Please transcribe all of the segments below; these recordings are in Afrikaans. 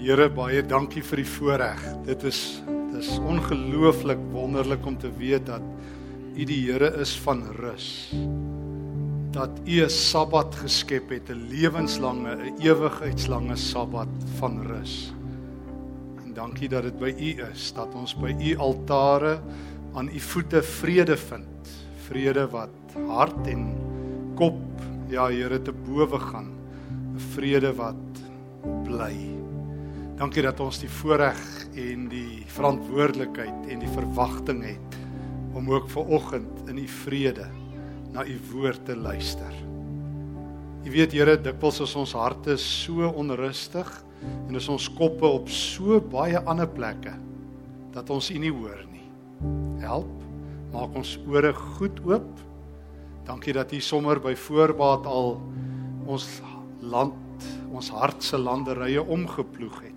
Here baie dankie vir die voorreg. Dit is dis ongelooflik wonderlik om te weet dat U die Here is van rus. Dat U 'n Sabbat geskep het, 'n lewenslange, 'n ewigheidslange Sabbat van rus. En dankie dat dit by U is, dat ons by U altare aan U voete vrede vind. Vrede wat hart en kop, ja Here, te bowe gaan. 'n Vrede wat bly. Dankie dat ons die voorreg en die verantwoordelikheid en die verwagting het om ook ver oggend in u vrede na u woord te luister. U weet Here, dikwels is ons harte so onrustig en is ons koppe op so baie ander plekke dat ons u nie hoor nie. Help, maak ons ore goed oop. Dankie dat u sommer by voorbaat al ons land, ons hart se landerye omgeploeg het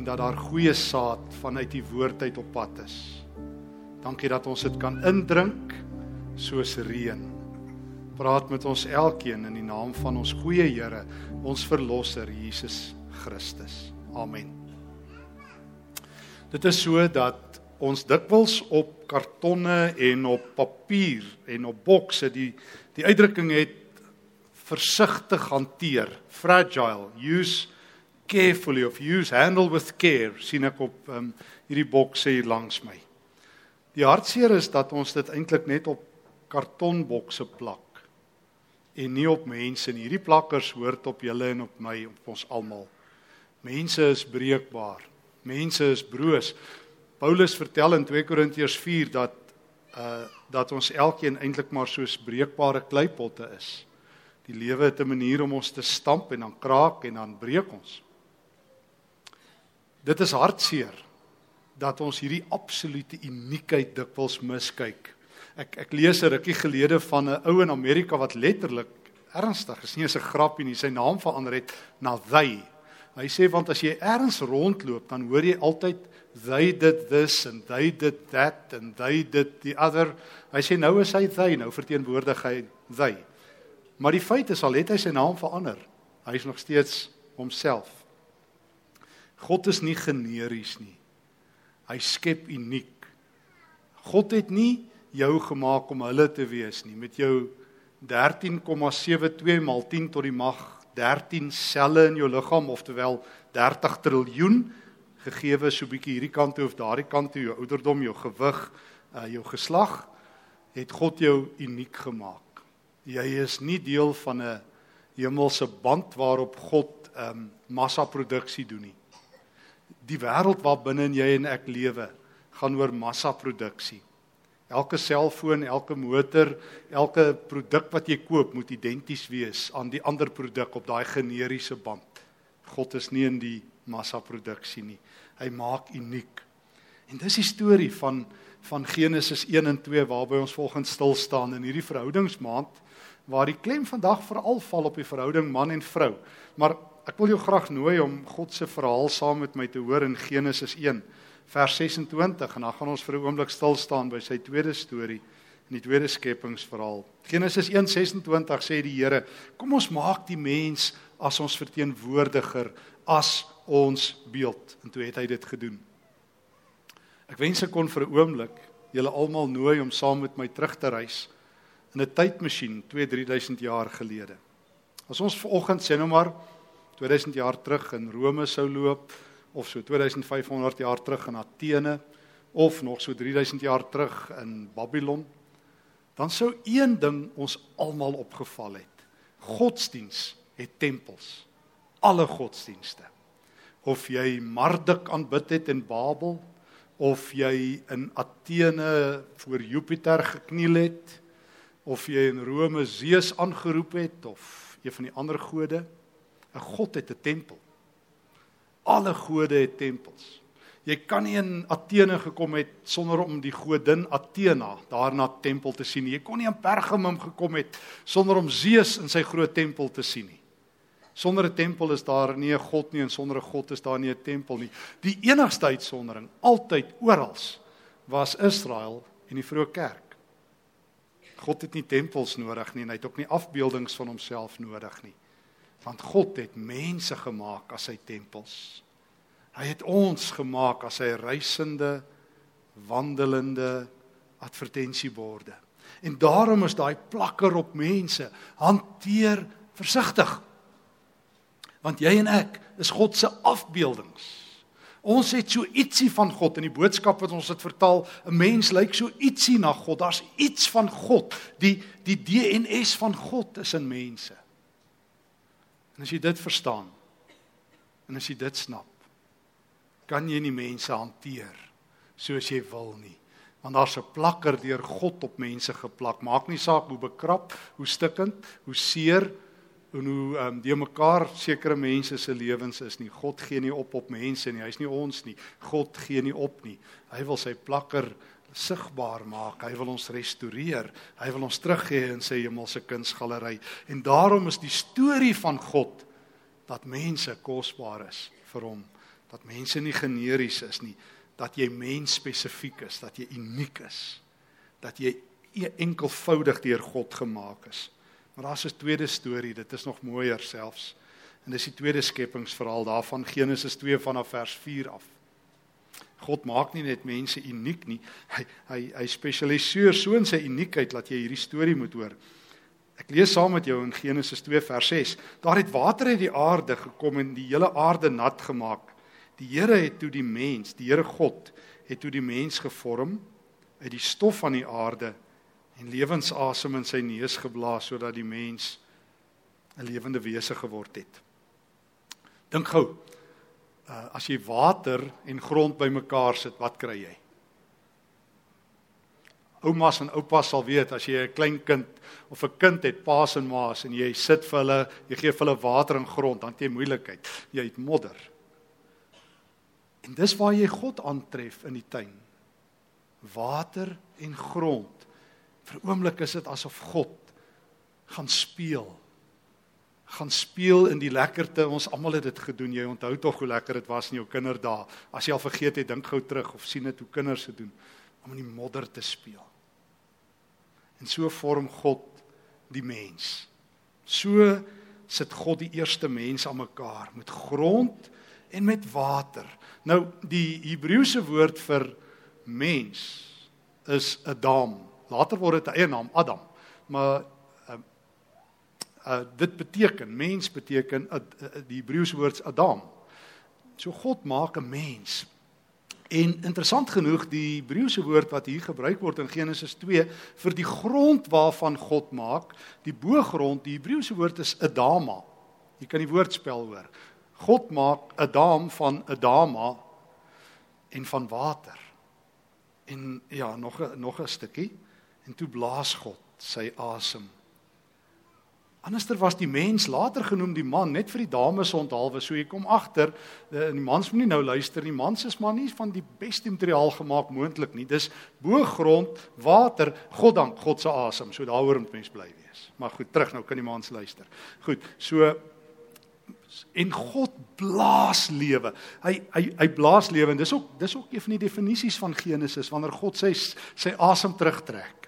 en dat daar goeie saad vanuit die woord uit op pad is. Dankie dat ons dit kan indrink soos reën. Praat met ons elkeen in die naam van ons goeie Here, ons verlosser Jesus Christus. Amen. Dit is so dat ons dikwels op kartonne en op papier en op bokse die die uitdrukking het versigtig hanteer, fragile, use carefully of use handle with care sien ek op um, hierdie bokse hier langs my. Die hartseer is dat ons dit eintlik net op kartonbokse plak en nie op mense nie. Hierdie plakkers hoort op julle en op my op ons almal. Mense is breekbaar. Mense is broos. Paulus vertel in 2 Korintiërs 4 dat uh dat ons elkeen eintlik maar soos breekbare kleipotte is. Die lewe het 'n manier om ons te stamp en dan kraak en dan breek ons. Dit is hartseer dat ons hierdie absolute uniekheid dikwels miskyk. Ek ek lees 'n rukkie gelede van 'n ou in Amerika wat letterlik ernstig, is nie eens 'n grappie nie, sy naam verander het na they. Hy sê want as jy ergens rondloop, dan hoor jy altyd they did this and they did that and they did the other. Hy sê nou is hy they, nou verteenwoordig hy they. Maar die feit is al het hy sy naam verander. Hy is nog steeds homself. God is nie generies nie. Hy skep uniek. God het nie jou gemaak om hulle te wees nie met jou 13,72 maal 10 tot die mag 13 selle in jou liggaam oftewel 30 triljoen gegeewe so bietjie hierdie kant toe of daardie kant toe jou ouderdom, jou gewig, uh, jou geslag het God jou uniek gemaak. Jy is nie deel van 'n hemelse band waarop God ehm um, massaproduksie doen nie die wêreld waarbinne jy en ek lewe gaan oor massaproduksie. Elke selfoon, elke motor, elke produk wat jy koop moet identies wees aan die ander produk op daai generiese band. God is nie in die massaproduksie nie. Hy maak uniek. En dis die storie van van Genesis 1 en 2 waarby ons volgens stil staan in hierdie verhoudingsmaand waar die klem vandag veral val op die verhouding man en vrou. Maar Ek wil jou graag nooi om God se verhaal saam met my te hoor in Genesis 1 vers 26 en dan gaan ons vir 'n oomblik stil staan by sy tweede storie in die tweede skepingsverhaal. Genesis 1:26 sê die Here: "Kom ons maak die mens as ons verteenwoordiger, as ons beeld." En toe het hy dit gedoen. Ek wens ek kon vir 'n oomblik julle almal nooi om saam met my terug te reis in 'n tydmasjien 2-3000 jaar gelede. As ons vanoggend sê nou maar 2000 jaar terug in Rome sou loop of so 2500 jaar terug in Athene of nog so 3000 jaar terug in Babylon dan sou een ding ons almal opgeval het. Godsdiens het tempels alle godsdienste. Of jy Marduk aanbid het in Babel of jy in Athene voor Jupiter gekniel het of jy in Rome Zeus aangeroep het of een van die ander gode 'n God het 'n tempel. Alle gode het tempels. Jy kan nie in Athene gekom het sonder om die godin Athena daarna tempel te sien nie. Jy kon nie in Pergamum gekom het sonder om Zeus in sy groot tempel te sien nie. Sonder 'n tempel is daar nie 'n God nie en sonder 'n God is daar nie 'n tempel nie. Die enigste uitsondering altyd oral was Israel en die vroeë kerk. God het nie tempels nodig nie en hy het ook nie afbeeldings van homself nodig nie want God het mense gemaak as sy tempels. Hy het ons gemaak as sy reisende wandelende advertensieborde. En daarom is daai plakker op mense hanteer versigtig. Want jy en ek is God se afbeeldings. Ons het so ietsie van God in die boodskap wat ons het vertaal, 'n mens lyk so ietsie na God. Daar's iets van God. Die die DNS van God is in mense. En as jy dit verstaan en as jy dit snap, kan jy nie mense hanteer soos jy wil nie. Want daar's 'n plakker deur God op mense geplak. Maak nie saak hoe bekrap, hoe stikkend, hoe seer en hoe ehm um, die mekaar sekere mense se lewens is nie. God gee nie op op mense nie. Hy's nie ons nie. God gee nie op nie. Hy wil sy plakker sigbaar maak. Hy wil ons restoreer. Hy wil ons teruggee in sy hemelse kunsgalery. En daarom is die storie van God dat mense kosbaar is vir hom. Dat mense nie generies is nie. Dat jy mens spesifiek is, dat jy uniek is. Dat jy e-, enkelvoudig deur God gemaak is. Maar daar's 'n tweede storie, dit is nog mooier selfs. En dis die tweede skepingsverhaal daarvan Genesis 2 vanaf vers 4 af. God maak nie net mense uniek nie. Hy hy hy spesialiseer so in sy uniekheid dat jy hierdie storie moet hoor. Ek lees saam met jou in Genesis 2 vers 6. Daar het water uit die aarde gekom en die hele aarde nat gemaak. Die Here het toe die mens, die Here God, het toe die mens gevorm uit die stof van die aarde en lewensasem in sy neus geblaas sodat die mens 'n lewende wese geword het. Dink gou, uh, as jy water en grond bymekaar sit, wat kry jy? Oumas en oupas sal weet as jy 'n klein kind of 'n kind het, paas en maas en jy sit vir hulle, jy gee vir hulle water en grond, dan het jy moeilikheid. Jy het modder. En dis waar jy God aantref in die tuin. Water en grond. Vir oomblik is dit asof God gaan speel gaan speel in die lekkerte. Ons almal het dit gedoen. Jy onthou tog hoe lekker dit was in jou kinderdae. As jy al vergeet het, dink gou terug of sien dit hoe kinders dit doen om in die modder te speel. En so vorm God die mens. So sit God die eerste mens aan mekaar met grond en met water. Nou die Hebreëse woord vir mens is Adam. Later word dit 'n eie naam, Adam. Maar uh dit beteken mens beteken uh, uh, die Hebreëse woord Adam. So God maak 'n mens. En interessant genoeg die Hebreëse woord wat hier gebruik word in Genesis 2 vir die grond waarvan God maak, die boogrond, die Hebreëse woord is Adama. Jy kan die woordspel hoor. God maak Adam van Adama en van water. En ja, nog 'n nog 'n stukkie en toe blaas God sy asem Anderster was die mens later genoem die man net vir die dames onthalwe. So jy kom agter, eh, die mans moet nie nou luister nie. Mans is maar nie van die beste materiaal gemaak moontlik nie. Dis bo grond, water, God dank, God se asem. So daaroor moet mens bly wees. Maar goed, terug nou kan die mans luister. Goed, so en God blaas lewe. Hy hy hy blaas lewe en dis ook dis ook een van die definisies van Genesis wanneer God sy sy asem terugtrek.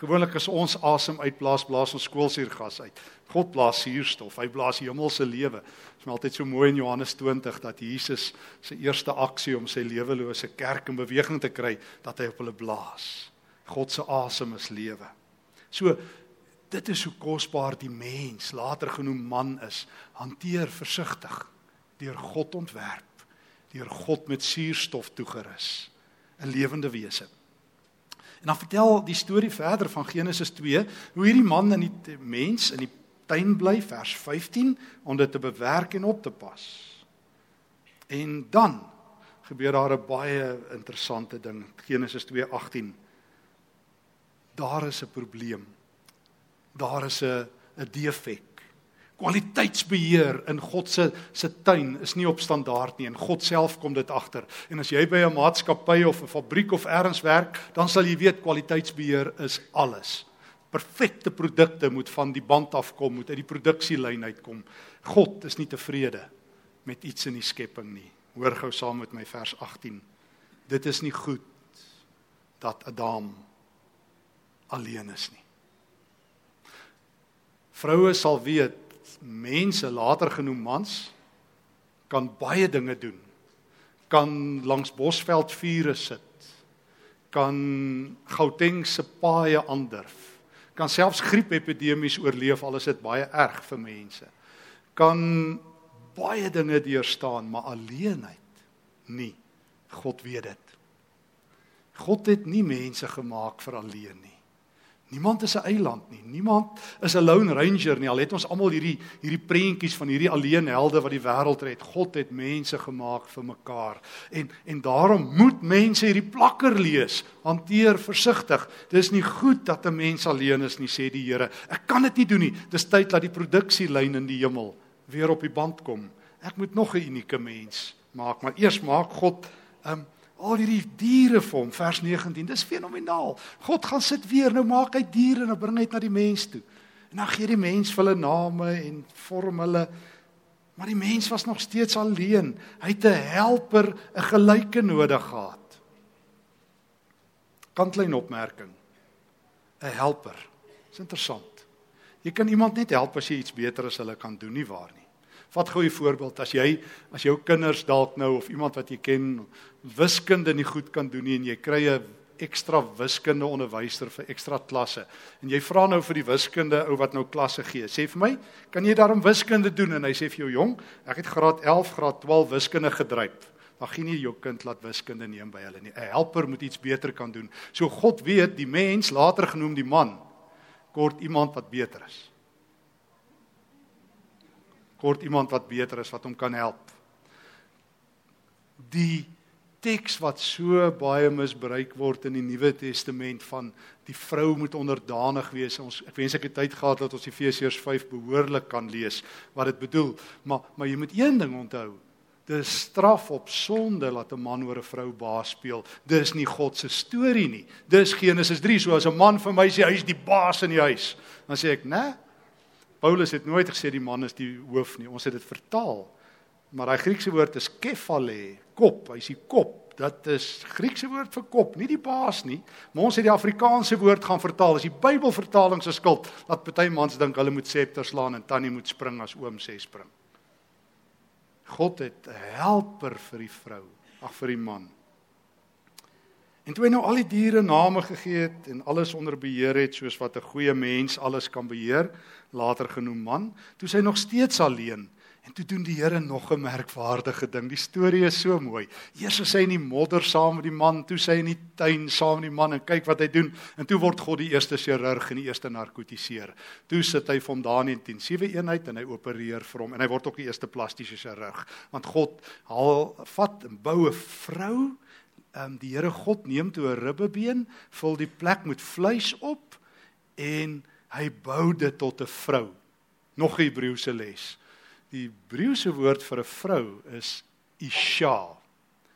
Gewoonlik as ons asem uitblaas, blaas ons skoolsuurgas uit. God blaas suurstof, hy blaas hemelse lewe. Dit is my altyd so mooi in Johannes 20 dat Jesus se eerste aksie om sy lewelose kerk in beweging te kry, dat hy op hulle blaas. God se asem is lewe. So dit is hoe kosbaar die mens, later genoem man is, hanteer versigtig deur God ontwerp, deur God met suurstof toegerus, 'n lewende wese. En dan vertel die storie verder van Genesis 2 hoe hierdie man in die mens in die tuin bly vers 15 om dit te bewerk en op te pas. En dan gebeur daar 'n baie interessante ding Genesis 2:18. Daar is 'n probleem. Daar is 'n 'n defek kwaliteitsbeheer in God se se tuin is nie op standaard nie en God self kom dit agter. En as jy by 'n maatskappy of 'n fabriek of elders werk, dan sal jy weet kwaliteitsbeheer is alles. Perfekte produkte moet van die band afkom, moet uit die produksielyn uitkom. God is nie tevrede met iets in die skepping nie. Hoor gou saam met my vers 18. Dit is nie goed dat Adam alleen is nie. Vroue sal weet mense later genoem mans kan baie dinge doen kan langs Bosveld vure sit. Kan Gauteng se paaie aandurf. Kan selfs griepepidemies oorleef al is dit baie erg vir mense. Kan baie dinge deurstaan, maar alleenheid nie. God weet dit. God het nie mense gemaak vir alleen nie. Niemand is 'n eiland nie. Niemand is 'n lone ranger nie. Al het ons almal hierdie hierdie prentjies van hierdie alleen helde wat die wêreld red. God het mense gemaak vir mekaar. En en daarom moet mense hierdie plakker lees. Hanteer versigtig. Dis nie goed dat 'n mens alleen is nie, sê die Here. Ek kan dit nie doen nie. Dis tyd dat die produksielyn in die hemel weer op die band kom. Ek moet nog 'n unieke mens maak, maar eers maak God um al hierdie diere vir hom vers 19 dis fenomenaal. God gaan sit weer nou maak hy diere en bring dit na die mens toe. En dan gee die mens vir hulle name en vorm hulle. Maar die mens was nog steeds alleen. Hy het 'n helper 'n gelyke nodig gehad. Kantlyn opmerking. 'n helper. Is interessant. Jy kan iemand net help as jy iets beter as hulle kan doen nie waar nie Vat gou 'n voorbeeld as jy as jou kinders dalk nou of iemand wat jy ken wiskunde nie goed kan doen nie en jy kry 'n ekstra wiskunde onderwyser vir ekstra klasse en jy vra nou vir die wiskunde ou wat nou klasse gee. Sê vir my, kan jy daarom wiskunde doen en hy sê vir jou jong, ek het graad 11, graad 12 wiskunde gedryf. Gaan nie jou kind laat wiskunde neem by hulle nie. 'n Helper moet iets beter kan doen. So God weet die mens, later genoem die man, kort iemand wat beter is kort iemand wat beter is wat hom kan help. Die teks wat so baie misbruik word in die Nuwe Testament van die vrou moet onderdanig wees. Ons ek wens ek het tyd gehad dat ons Efesiërs 5 behoorlik kan lees wat dit bedoel. Maar maar jy moet een ding onthou. Dis straf op sonde dat 'n man oor 'n vrou baas speel. Dis nie God se storie nie. Dis Genesis 3. So as 'n man vir my sê hy is die baas in die huis, dan sê ek, "Né? Paulus het nooit gesê die man is die hoof nie. Ons het dit vertaal. Maar daai Griekse woord is kephale, kop. Hy's die kop. Dat is Griekse woord vir kop, nie die baas nie. Maar ons het die Afrikaanse woord gaan vertaal. Dis die Bybelvertaling se skuld dat party mans dink hulle moet septer slaan en tannie moet spring as oom sê spring. God het 'n helper vir die vrou, ag vir die man. En toe hy nou al die diere name gegee het en alles onder beheer het soos wat 'n goeie mens alles kan beheer, later genoem man, toe sy nog steeds alleen. En toe doen die Here nog 'n merkwaardige ding. Die storie is so mooi. Eers is hy in die modder saam met die man, toe sy in die tuin saam met die man en kyk wat hy doen. En toe word God die eerste chirurg en die eerste narkotiseer. Toe sit hy vir hom daar in die intensiewe eenheid en hy opereer vir hom en hy word ook die eerste plastiese chirurg. Want God haal vat en bou 'n vrou ehm um, die Here God neem toe 'n ribbebeen, vul die plek met vleis op en hy bou dit tot 'n vrou. Nog 'n Hebreëse les. Die Hebreëse woord vir 'n vrou is Isha.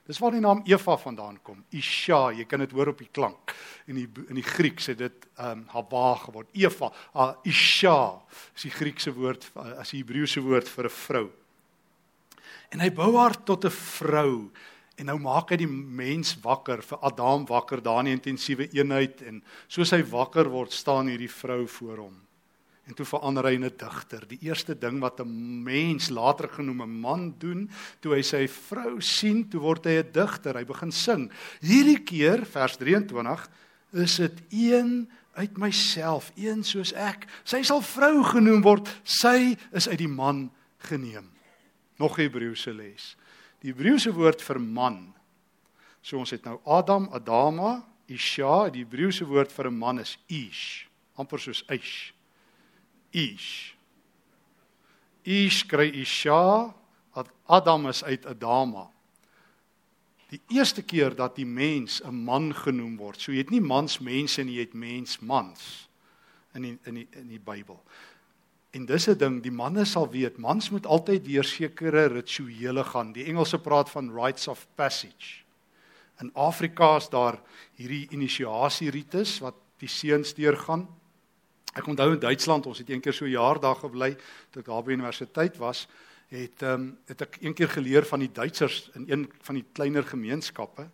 Dis waar die naam Eva vandaan kom. Isha, jy kan dit hoor op die klank. In die in die Grieks het dit ehm um, Hava geword. Eva, uh, Isha is die Griekse woord as die Hebreëse woord vir 'n vrou. En hy bou haar tot 'n vrou. En nou maak hy die mens wakker vir Adam wakker daar in die intensiewe eenheid en soos hy wakker word staan hierdie vrou voor hom. En toe verander hy in 'n digter. Die eerste ding wat 'n mens later genoem 'n man doen, toe hy sy vrou sien, toe word hy 'n digter. Hy begin sing. Hierdie keer vers 23 is dit een uit myself, een soos ek. Sy sal vrou genoem word. Sy is uit die man geneem. Nog Hebreëse les. Die Hebreëse woord vir man. So ons het nou Adam, Adama, Isha, die Hebreëse woord vir 'n man is Ish, amper soos Ish. Ish. Ish kry Isha, Adam is uit Adama. Die eerste keer dat die mens 'n man genoem word. So jy het nie mans mense nie, jy het mens mans in die, in die in die Bybel. En dis 'n ding, die manne sal weet, mans moet altyd deur sekere rituele gaan. Die Engelse praat van rites of passage. In Afrika is daar hierdie inisiasie rites wat die seuns deurgaan. Ek onthou in Duitsland, ons het eendag so 'n jaar daar gebly toe ek daar by universiteit was, het ehm um, het ek eendag geleer van die Duitsers in een van die kleiner gemeenskappe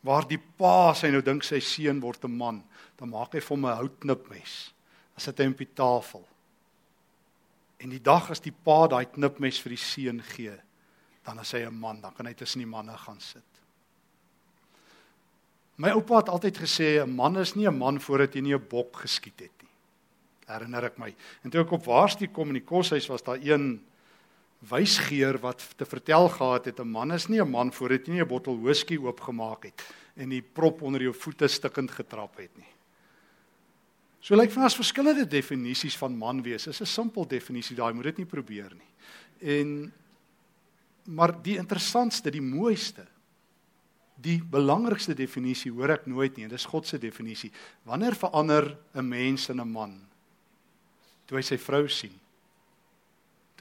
waar die pa sy nou dink sy seun word 'n man, dan maak hy vir hom 'n houtknipmes. Dan sit hy op die tafel En die dag as die pa daai knipmes vir die seun gee, dan is hy 'n man, dan kan hy tussen die manne gaan sit. My oupa het altyd gesê 'n man is nie 'n man voordat hy nie 'n bok geskiet het nie. Herinner ek my. En toe ek op waarstie kom in die koshuis was daar een wysgeer wat te vertel gehad het 'n man is nie 'n man voordat hy nie 'n bottel whisky oopgemaak het en die prop onder jou voete stikkend getrap het nie. So lyk like, vir ons verskillende definisies van man wees. Dis 'n simpel definisie daai, moet dit nie probeer nie. En maar die interessantste, die mooiste, die belangrikste definisie hoor ek nooit nie. Dis God se definisie. Wanneer verander 'n mens in 'n man? Toe hy sy vrou sien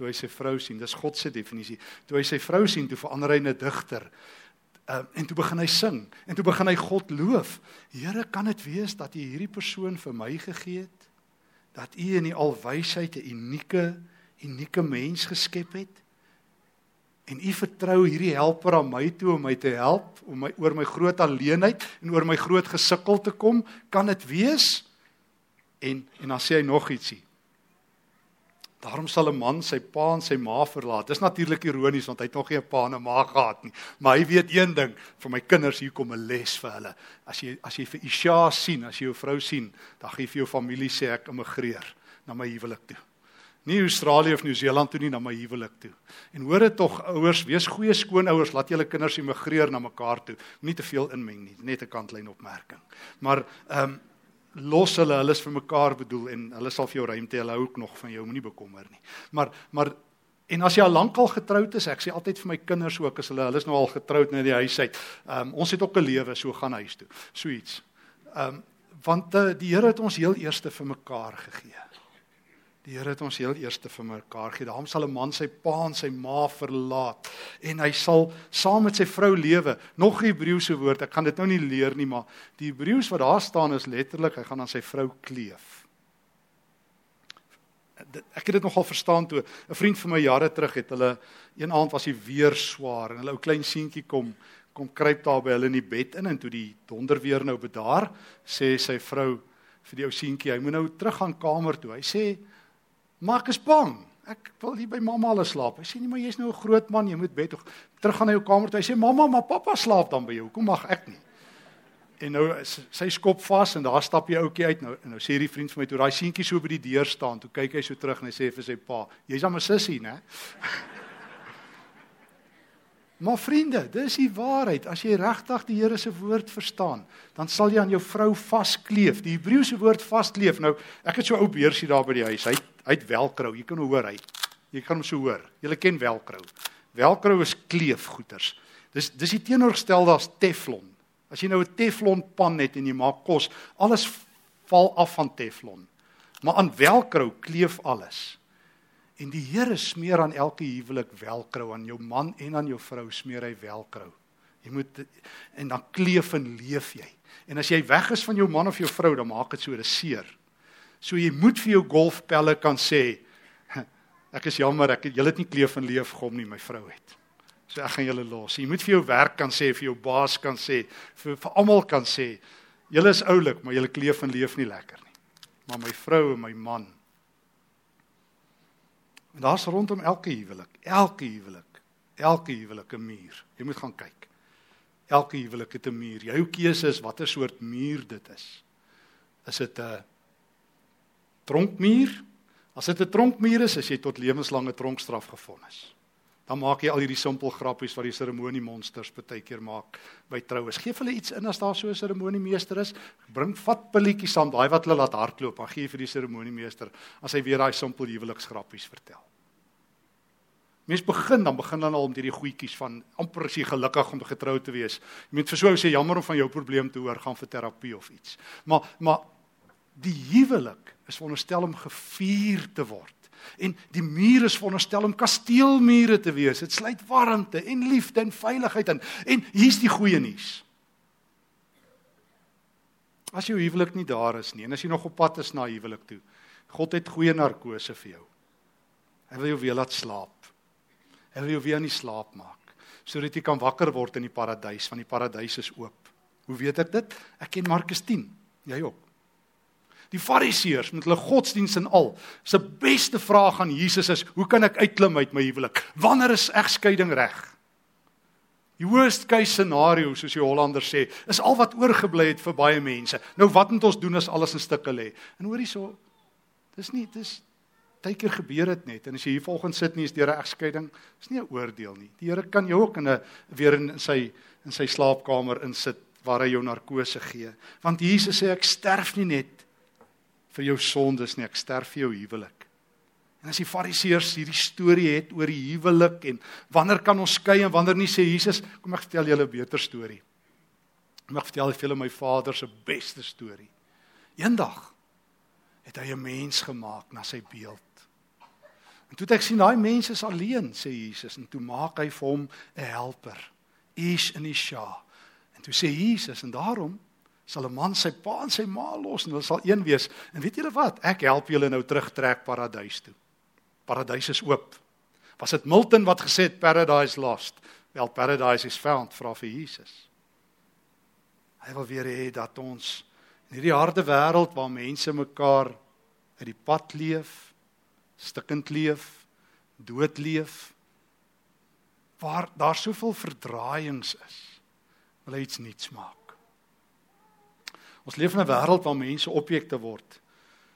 toe hy sy vrou sien. Dis God se definisie. Toe hy sy vrou sien, toe verander hy in 'n digter. Uh, en toe begin hy sing en toe begin hy God loof. Here, kan dit wees dat U hierdie persoon vir my gegee het? Dat U in die alwysheid 'n unieke, unieke mens geskep het? En U vertrou hierdie helper aan my toe om my te help om my oor my groot alleenheid en oor my groot gesukkel te kom? Kan dit wees? En en dan sê hy nog ietsie. Daarom sal 'n man sy pa en sy ma verlaat. Dis natuurlik ironies want hy het nog nie 'n pa en 'n ma gehad nie. Maar hy weet een ding, vir my kinders hier kom 'n les vir hulle. As jy as jy vir Isha sien, as jy jou vrou sien, dan gee vir jou familie sê ek immigreer na my huwelik toe. Nie Australië of Nieu-Seeland toe nie, na my huwelik toe. En hoor dit tog ouers, wees goeie skoonouers, laat julle kinders immigreer na mekaar toe. Moenie te veel inmeng nie, net 'n kantlyn opmerking. Maar ehm um, los hulle, hulle is vir mekaar bedoel en hulle sal vir jou ruimte hulle hou ook nog van jou, moenie bekommer nie. Maar maar en as jy al lankal getroud is, ek sê altyd vir my kinders ook as hulle hulle is nou al getroud net die huis uit. Ehm um, ons het ook 'n lewe, so gaan huis toe. So iets. Ehm um, want uh, die Here het ons heel eerste vir mekaar gegee. Die Here het ons heel eerste vir mekaar gegee. Daarom sal 'n man sy pa en sy ma verlaat en hy sal saam met sy vrou lewe. Nog Hebreëse woord, ek gaan dit nou nie leer nie, maar die Hebreëus wat daar staan is letterlik hy gaan aan sy vrou kleef. Ek het dit nogal verstaan toe 'n vriend van my jare terug het hulle een aand was hy weer swaar en hulle ou klein seentjie kom kom kruip daar by hulle in die bed in en toe die donder weer nou bedaar, sê sy vrou vir die ou seentjie, hy moet nou terug gaan kamer toe. Hy sê Maar ek is bang. Ek wil hier by mamma al slaap. Hy sê nee, maar jy's nou 'n groot man, jy moet bed toe. Terug gaan na jou kamer toe. Hy sê mamma, maar pappa slaap dan by jou. Hoekom mag ek nie? En nou sy skop vas en daar stap jy ouetjie uit nou. En nou sê hierdie vriend vir my toe, daai seentjie so by die deur staan, toe kyk hy so terug en hy sê vir sy pa, "Jy's aan my sussie, né?" Maar vriende, dis die waarheid. As jy regtig die Here se woord verstaan, dan sal jy aan jou vrou vaskleef. Die Hebreëse woord vaskleef. Nou, ek het so 'n ou beersie daar by die huis. Hy hy het velcro. Jy kan hoor hy. Jy kan hom so hoor. Jy ken velcro. Velcro is kleefgoeters. Dis dis die teenoorgestelde as teflon. As jy nou 'n teflon pan het en jy maak kos, alles val af van teflon. Maar aan velcro kleef alles. En die Here smeer aan elke huwelik velcro aan jou man en aan jou vrou smeer hy velcro. Jy moet en dan kleef en leef jy. En as jy weg is van jou man of jou vrou, dan maak dit so 'n seer. So jy moet vir jou golfpelle kan sê ek is jammer ek julle het nie kleef en leef gehom nie my vrou het. So ek gaan julle los. Jy moet vir jou werk kan sê vir jou baas kan sê vir vir almal kan sê julle is oulik maar julle kleef en leef nie lekker nie. Maar my vrou en my man. En daar's rondom elke huwelik, elke huwelik, elke huwelik 'n muur. Jy moet gaan kyk. Elke huwelik het 'n muur. Jou keuse is watter soort muur dit is. Is dit 'n tronkmuur. As dit 'n tronkmuur is, is jy tot lewenslange tronkstraf gefonnis. Dan maak jy al hierdie simpel grappies wat die seremoniemonsters baie keer maak by troues. Geef hulle iets in as daar so 'n seremoniemeester is. Bring vat pilletjies saam, daai wat hulle laat hardloop, dan gee jy vir die seremoniemeester as hy weer daai simpel huweliksgrappies vertel. Mens begin dan begin dan al om hierdie goedjies van amper as jy gelukkig om getroud te wees. Jy moet vir so ou sê jammer om van jou probleem te hoor, gaan vir terapie of iets. Maar maar die huwelik is veronderstel om gevier te word. En die mure is veronderstel om kasteelmure te wees. Dit sluit warmte en liefde en veiligheid in. En hier's die goeie nuus. As jou huwelik nie daar is nie en as jy nog op pad is na huwelik toe, God het goeie narkose vir jou. Hy wil jou weer laat slaap. Hy wil jou weer in die slaap maak sodat jy kan wakker word in die paradys want die paradys is oop. Hoe weet ek dit? Ek ken Markus 10. Jy ook. Die Fariseërs met hulle godsdiens en al, se beste vraag aan Jesus is: "Hoe kan ek uitklim uit my huwelik? Wanneer is egskeiding reg?" Die worst case scenario, soos die Hollanders sê, is al wat oorgebly het vir baie mense. Nou wat moet ons doen as alles in stukke lê? En hoor hierso, dis nie dis Partykeer gebeur dit net en as jy hier volgens sit nie is deur 'n egskeiding, is nie 'n oordeel nie. Die Here kan jou ook in 'n weer in sy in sy slaapkamer insit waar hy jou narkose gee. Want Jesus sê ek sterf nie net vir jou sondes nie, ek sterf vir jou huwelik. En as die Fariseërs hierdie storie het oor die huwelik en wanneer kan ons skei en wanneer nie sê Jesus, kom ek vertel julle 'n beter storie. Kom ek vertel julle my vader se beste storie. Eendag het hy 'n mens gemaak na sy beeld. En toe ek sien daai mense is alleen, sê Jesus, en toe maak hy vir hom 'n helper. Ish in Isha. En toe sê Jesus en daarom sal 'n man sy pa en sy ma los en hulle sal een wees. En weet julle wat? Ek help julle nou terugtrek paradys toe. Paradys is oop. Was dit Milton wat gesê het paradise lost? Wel paradise is found vra vir Jesus. Hy wil weer hê dat ons in hierdie harde wêreld waar mense mekaar uit die pad leef, stikkend leef, dood leef, waar daar soveel verdraaiings is, wil hy iets nuuts maak. Ons leef in 'n wêreld waar mense objekte word.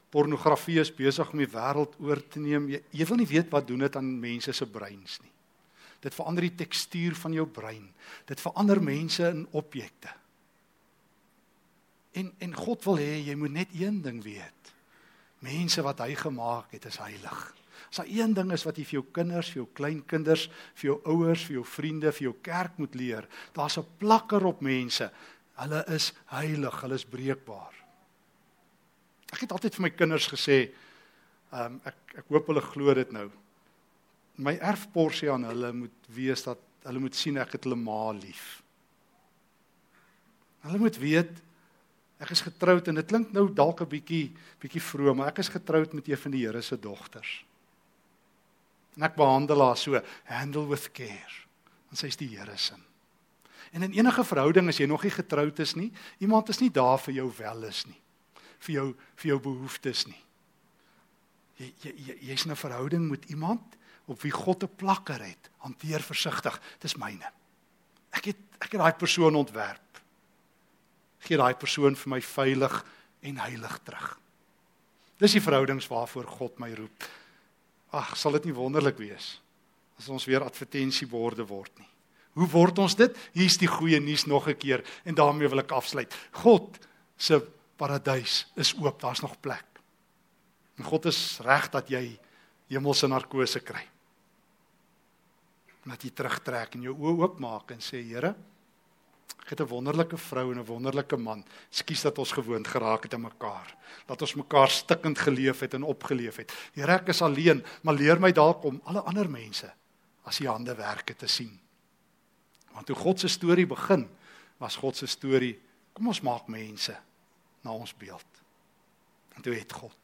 Pornografie is besig om die wêreld oor te neem. Jy, jy wil nie weet wat doen dit aan mense se breins nie. Dit verander die tekstuur van jou brein. Dit verander mense in objekte. En en God wil hê jy moet net een ding weet mense wat hy gemaak het is heilig. As daar een ding is wat jy vir jou kinders, vir jou kleinkinders, vir jou ouers, vir jou vriende, vir jou kerk moet leer, daar's 'n plakker op mense. Hulle is heilig, hulle is breekbaar. Ek het altyd vir my kinders gesê, ehm um, ek ek hoop hulle glo dit nou. My erfporsie aan hulle moet wees dat hulle moet sien ek het hulle ma lief. Hulle moet weet Ek is getroud en dit klink nou dalk 'n bietjie bietjie vroom, maar ek is getroud met een van die Here se dogters. En ek behandel haar so, handle with care. Want sy is die Here se. En in enige verhouding as jy nog nie getroud is nie, iemand is nie daar vir jou welis nie. vir jou vir jou behoeftes nie. Jy jy jy's in 'n verhouding met iemand op wie God 'n plakker het. Hanteer versigtig. Dis myne. Ek het ek het daai persoon ontwerp gee daai persoon vir my veilig en heilig terug. Dis die verhoudings waarvoor God my roep. Ag, sal dit nie wonderlik wees as ons weer advertensieborde word nie. Hoe word ons dit? Hier's die goeie nuus nog 'n keer en daarmee wil ek afsluit. God se paradys is oop, daar's nog plek. En God is reg dat jy hemelse narkose kry. Dat jy terugtrek en jou oë oopmaak en sê Here, Ek het 'n wonderlike vrou en 'n wonderlike man. Ekskuus dat ons gewoond geraak het aan mekaar. Dat ons mekaar stikkend geleef het en opgeleef het. Here, ek is alleen, maar leer my dalk om alle ander mense as die hande werke te sien. Want hoe God se storie begin, was God se storie, kom ons maak mense na ons beeld. En toe het God.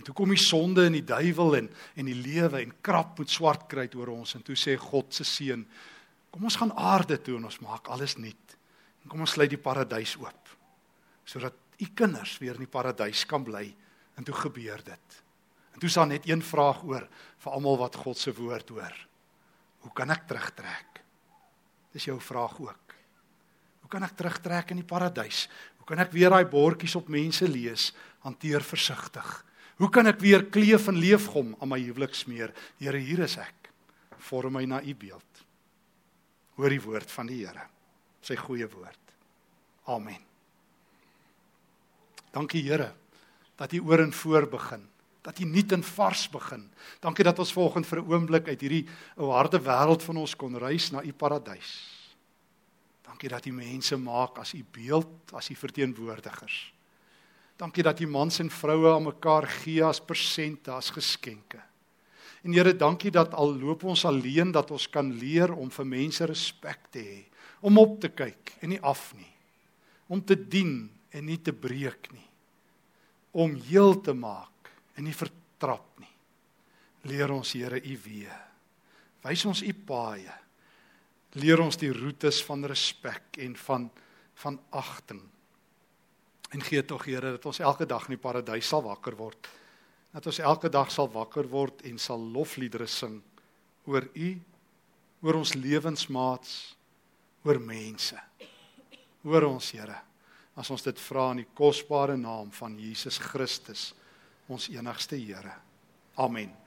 En toe kom die sonde en die duiwel en en die lewe en krap met swart kruit oor ons en toe sê God se seun Kom ons gaan aarde toe en ons maak alles nuut. En kom ons sluit die paradys oop. Sodat u kinders weer in die paradys kan bly. En toe gebeur dit. En toe is daar net een vraag oor vir almal wat God se woord hoor. Hoe kan ek terugtrek? Dis jou vraag ook. Hoe kan ek terugtrek in die paradys? Hoe kan ek weer daai bordjies op mense lees? Hanteer versigtig. Hoe kan ek weer kleef en leefgom aan my huwelik smeer? Here, hier is ek. Vorm my na u beeld hoor die woord van die Here. Sy goeie woord. Amen. Dankie Here dat U oor en voor begin, dat U nuut en vars begin. Dankie dat ons volgens vir 'n oomblik uit hierdie ou harde wêreld van ons kon reis na U paradys. Dankie dat U mense maak as U beeld, as U verteenwoordigers. Dankie dat U mans en vroue aan mekaar gee as persente, as geskenke. En Here, dankie dat al loop ons alleen dat ons kan leer om vir mense respek te hê, om op te kyk en nie af nie. Om te dien en nie te breek nie. Om heel te maak en nie vertrap nie. Leer ons Here U weë. Wys ons U paaie. Leer ons die roetes van respek en van van agting. En gee tog Here dat ons elke dag in die paradys sal wakker word. Dat ons elke dag sal wakker word en sal lofliedere sing oor U, oor ons lewensmaats, oor mense. Hoor ons Here, as ons dit vra in die kosbare naam van Jesus Christus, ons enigste Here. Amen.